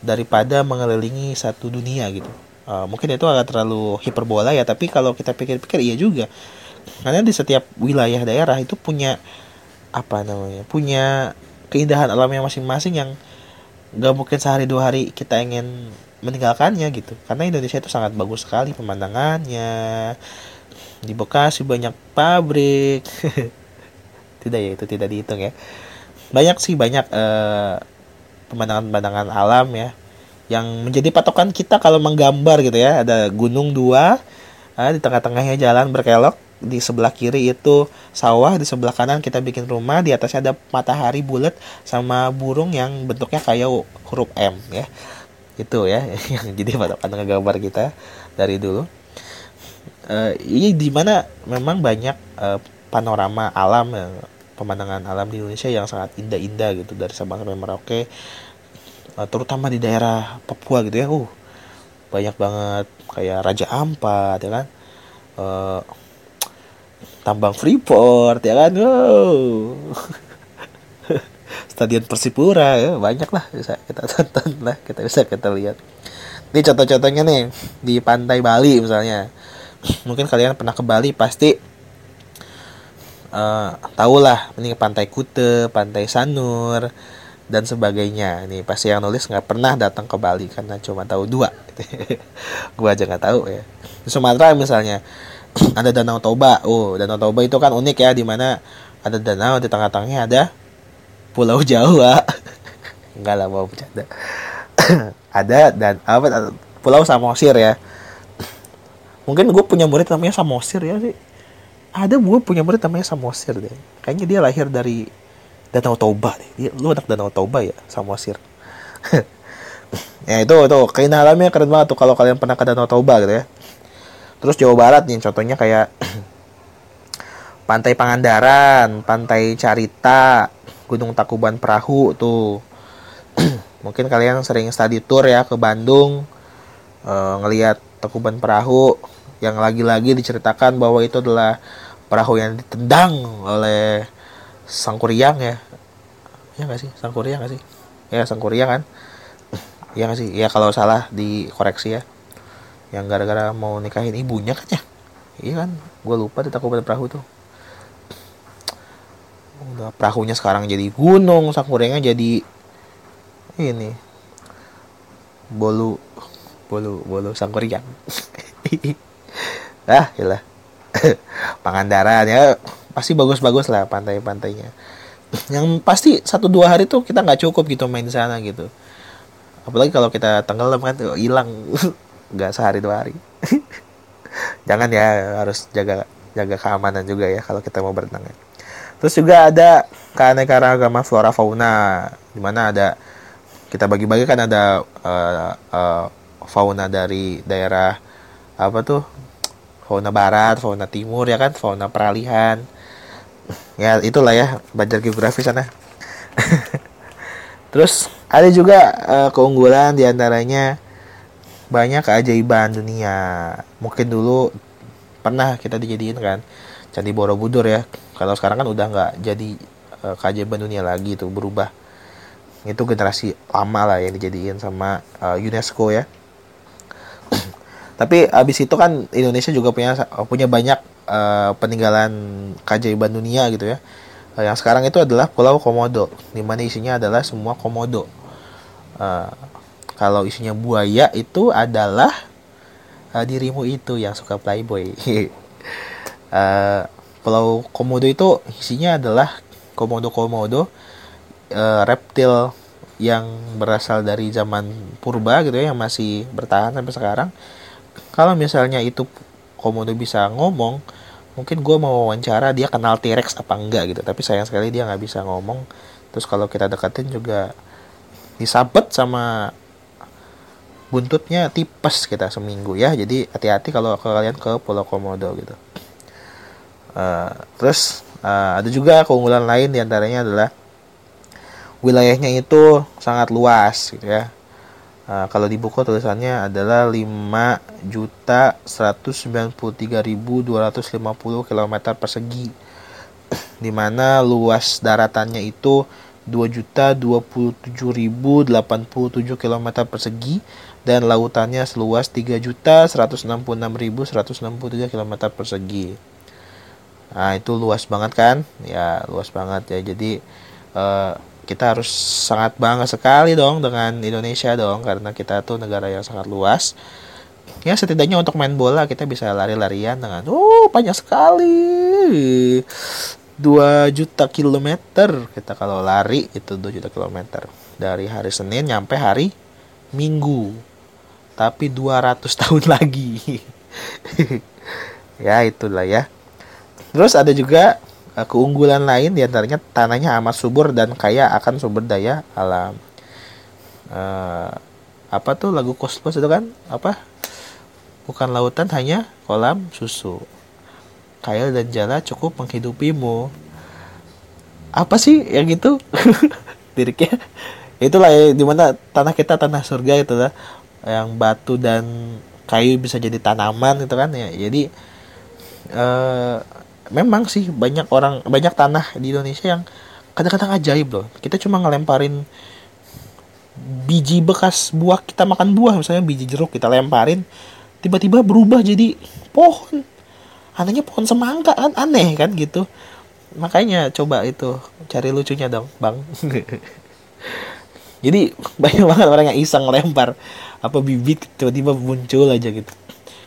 daripada mengelilingi satu dunia gitu. Uh, mungkin itu agak terlalu hiperbola ya tapi kalau kita pikir-pikir iya juga. Karena di setiap wilayah daerah itu punya apa namanya punya keindahan alamnya masing-masing yang gak mungkin sehari dua hari kita ingin meninggalkannya gitu. Karena Indonesia itu sangat bagus sekali pemandangannya. Di Bekasi banyak pabrik. Tidak ya itu tidak dihitung ya. Banyak sih banyak uh, pemandangan-pemandangan alam ya yang menjadi patokan kita kalau menggambar gitu ya. Ada gunung dua nah, di tengah-tengahnya jalan berkelok di sebelah kiri itu sawah di sebelah kanan kita bikin rumah di atasnya ada matahari bulat sama burung yang bentuknya kayak huruf M ya. Itu ya yang jadi patokan gambar kita dari dulu. Uh, ini di mana memang banyak uh, panorama alam pemandangan alam di Indonesia yang sangat indah-indah gitu dari Sabang sampai Merauke uh, terutama di daerah Papua gitu ya. Uh banyak banget kayak Raja Ampat ya kan? Uh, tambang Freeport ya kan? Wow. stadion Persipura ya banyak lah bisa kita tonton lah kita bisa kita lihat. Ini contoh-contohnya nih di pantai Bali misalnya. Mungkin kalian pernah ke Bali pasti uh, tahulah ini pantai Kute, pantai Sanur dan sebagainya. Ini pasti yang nulis nggak pernah datang ke Bali karena cuma tahu dua. Gua aja nggak tahu ya. Di Sumatera misalnya ada Danau Toba. Oh, Danau Toba itu kan unik ya di mana ada danau di tengah-tengahnya ada Pulau Jawa. Enggak lah mau bercanda. ada dan apa Pulau Samosir ya. mungkin gue punya murid namanya Samosir ya sih ada gue punya murid namanya Samosir deh. Kayaknya dia lahir dari Danau Toba deh. Dia, lu anak Danau Toba ya Samosir? Ya itu tuh keindahan alamnya keren banget tuh kalau kalian pernah ke Danau Toba gitu ya. Terus Jawa Barat nih contohnya kayak Pantai Pangandaran, Pantai Carita, Gunung Takuban Perahu tuh. Mungkin kalian sering study tour ya ke Bandung, e, ngelihat Takuban Perahu yang lagi-lagi diceritakan bahwa itu adalah perahu yang ditendang oleh Sang Kuryang ya. Ya nggak sih? Sang Kuryang nggak sih? Ya Sang Kuryang kan? Ya nggak sih? Ya kalau salah dikoreksi ya. Yang gara-gara mau nikahin ibunya kan ya? Iya kan? Gue lupa di Takuban Perahu tuh udah perahunya sekarang jadi gunung sakurengnya jadi ini bolu bolu bolu sangkuriang ah lah Pangandaran ya. Pasti bagus-bagus lah pantai-pantainya yang pasti satu dua hari tuh kita nggak cukup gitu main di sana gitu. Apalagi kalau kita tenggelam kan hilang. Nggak sehari dua hari. Jangan ya harus jaga jaga keamanan juga ya kalau kita mau berenang ya. Terus juga ada keanekaragaman flora fauna, di mana ada kita bagi-bagi kan ada uh, uh, fauna dari daerah apa tuh fauna barat, fauna timur ya kan, fauna peralihan. Ya itulah ya belajar geografi sana. Terus ada juga uh, keunggulan di antaranya banyak keajaiban dunia. Mungkin dulu pernah kita dijadiin kan Candi Borobudur ya kalau sekarang kan udah nggak jadi uh, keajaiban dunia lagi itu berubah itu generasi lama lah yang dijadiin sama uh, UNESCO ya tapi abis itu kan Indonesia juga punya punya banyak uh, peninggalan keajaiban dunia gitu ya. Uh, yang sekarang itu adalah Pulau Komodo di mana isinya adalah semua komodo. Uh, kalau isinya buaya itu adalah uh, dirimu itu yang suka playboy. Uh, Pulau Komodo itu isinya adalah komodo-komodo uh, reptil yang berasal dari zaman purba gitu ya yang masih bertahan sampai sekarang. Kalau misalnya itu komodo bisa ngomong, mungkin gue mau wawancara dia kenal T-Rex apa enggak gitu. Tapi sayang sekali dia nggak bisa ngomong. Terus kalau kita deketin juga disabet sama buntutnya tipes kita seminggu ya. Jadi hati-hati kalau kalian ke Pulau Komodo gitu. Uh, terus uh, ada juga keunggulan lain di antaranya adalah wilayahnya itu sangat luas gitu ya. Uh, kalau di buku tulisannya adalah 5 juta 193.250 km persegi di mana luas daratannya itu 2 juta 27.087 km persegi dan lautannya seluas 3 juta 166.163 km persegi. Nah, itu luas banget kan? Ya, luas banget ya. Jadi uh, kita harus sangat bangga sekali dong dengan Indonesia dong karena kita tuh negara yang sangat luas. Ya setidaknya untuk main bola kita bisa lari-larian dengan oh banyak sekali. 2 juta kilometer. Kita kalau lari itu 2 juta kilometer. Dari hari Senin nyampe hari Minggu. Tapi 200 tahun lagi. Ya itulah ya. Terus ada juga uh, keunggulan lain di antaranya tanahnya amat subur dan kaya akan sumber daya alam. Uh, apa tuh lagu Kosmos itu kan? Apa? Bukan lautan hanya kolam susu. Kaya dan jala cukup menghidupimu. Apa sih yang itu? Liriknya itulah ya, di mana tanah kita tanah surga itu lah yang batu dan kayu bisa jadi tanaman itu kan ya jadi uh, memang sih banyak orang banyak tanah di Indonesia yang kadang-kadang ajaib loh. Kita cuma ngelemparin biji bekas buah kita makan buah misalnya biji jeruk kita lemparin tiba-tiba berubah jadi pohon. Anehnya pohon semangka kan aneh kan gitu. Makanya coba itu cari lucunya dong bang. Jadi banyak banget orang yang iseng lempar apa bibit tiba-tiba muncul aja gitu.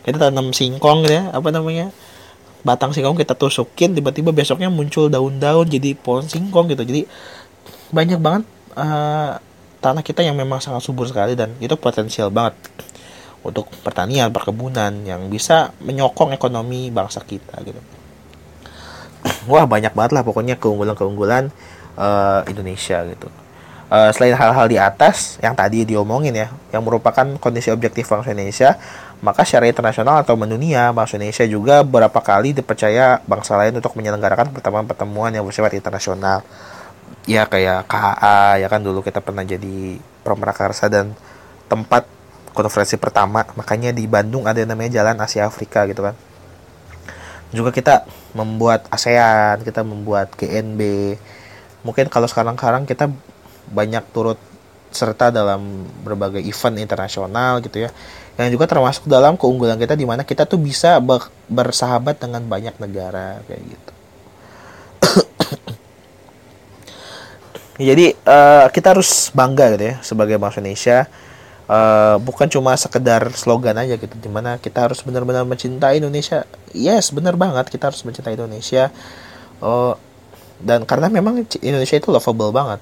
Kita tanam singkong ya apa namanya batang singkong kita tusukin tiba-tiba besoknya muncul daun-daun jadi pohon singkong gitu jadi banyak banget uh, tanah kita yang memang sangat subur sekali dan itu potensial banget untuk pertanian, perkebunan yang bisa menyokong ekonomi bangsa kita gitu. Wah banyak banget lah pokoknya keunggulan-keunggulan uh, Indonesia gitu. Uh, selain hal-hal di atas yang tadi diomongin ya, yang merupakan kondisi objektif bangsa Indonesia, maka secara internasional atau mendunia, bangsa Indonesia juga beberapa kali dipercaya bangsa lain untuk menyelenggarakan pertemuan-pertemuan yang bersifat internasional. Ya kayak KAA, ya kan dulu kita pernah jadi Pramerakarsa dan tempat konferensi pertama makanya di Bandung ada yang namanya Jalan Asia Afrika gitu kan juga kita membuat ASEAN kita membuat GNB mungkin kalau sekarang-sekarang kita banyak turut serta dalam berbagai event internasional gitu ya. Yang juga termasuk dalam keunggulan kita di mana kita tuh bisa bersahabat dengan banyak negara kayak gitu. Jadi uh, kita harus bangga gitu ya sebagai bangsa Indonesia. Uh, bukan cuma sekedar slogan aja gitu di mana kita harus benar-benar mencintai Indonesia. Yes benar banget kita harus mencintai Indonesia. Uh, dan karena memang Indonesia itu lovable banget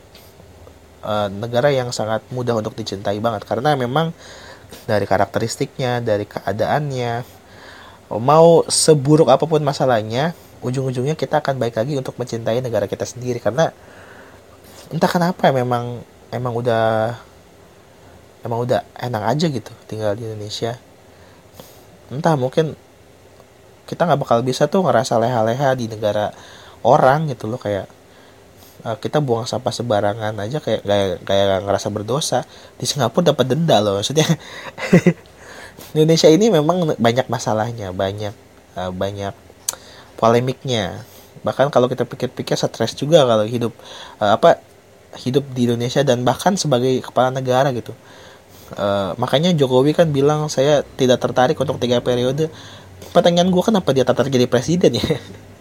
uh, negara yang sangat mudah untuk dicintai banget. Karena memang dari karakteristiknya dari keadaannya mau seburuk apa pun masalahnya ujung-ujungnya kita akan baik lagi untuk mencintai negara kita sendiri. Karena entah kenapa memang emang udah emang udah enak aja gitu tinggal di Indonesia. Entah mungkin kita nggak bakal bisa tuh ngerasa leha-leha di negara orang gitu loh kayak uh, kita buang sampah sebarangan aja kayak kayak kayak ngerasa berdosa di Singapura dapat denda loh maksudnya Indonesia ini memang banyak masalahnya banyak uh, banyak polemiknya bahkan kalau kita pikir-pikir stres juga kalau hidup uh, apa hidup di Indonesia dan bahkan sebagai kepala negara gitu Uh, makanya Jokowi kan bilang saya tidak tertarik untuk tiga periode. Pertanyaan gue kenapa dia tertarik jadi presiden ya?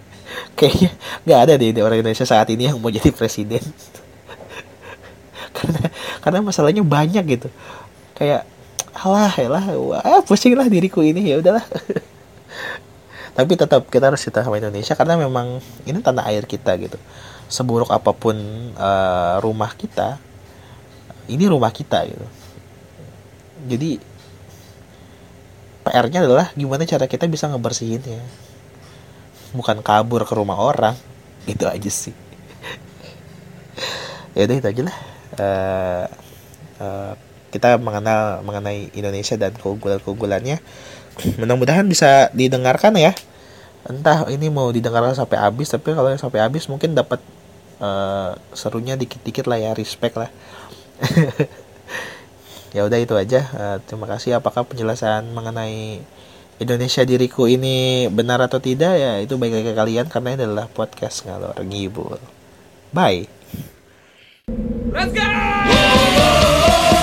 Kayaknya nggak ada deh orang Indonesia saat ini yang mau jadi presiden. karena karena masalahnya banyak gitu. Kayak alah lah wah pusing lah diriku ini ya udahlah. Tapi tetap kita harus cinta sama Indonesia karena memang ini tanah air kita gitu. Seburuk apa pun uh, rumah kita, ini rumah kita gitu jadi PR-nya adalah gimana cara kita bisa ngebersihinnya bukan kabur ke rumah orang. Itu aja sih. Ya udah itu aja lah. Uh, uh, kita mengenal mengenai Indonesia dan keunggulan-keunggulannya. Mudah-mudahan bisa didengarkan ya. Entah ini mau didengarkan sampai habis tapi kalau sampai habis mungkin dapat uh, serunya dikit-dikit lah ya respect lah. Ya udah itu aja. Uh, terima kasih. Apakah penjelasan mengenai Indonesia diriku ini benar atau tidak ya itu baik lagi kalian karena ini adalah podcast ngalor ngibul. Bye. Let's go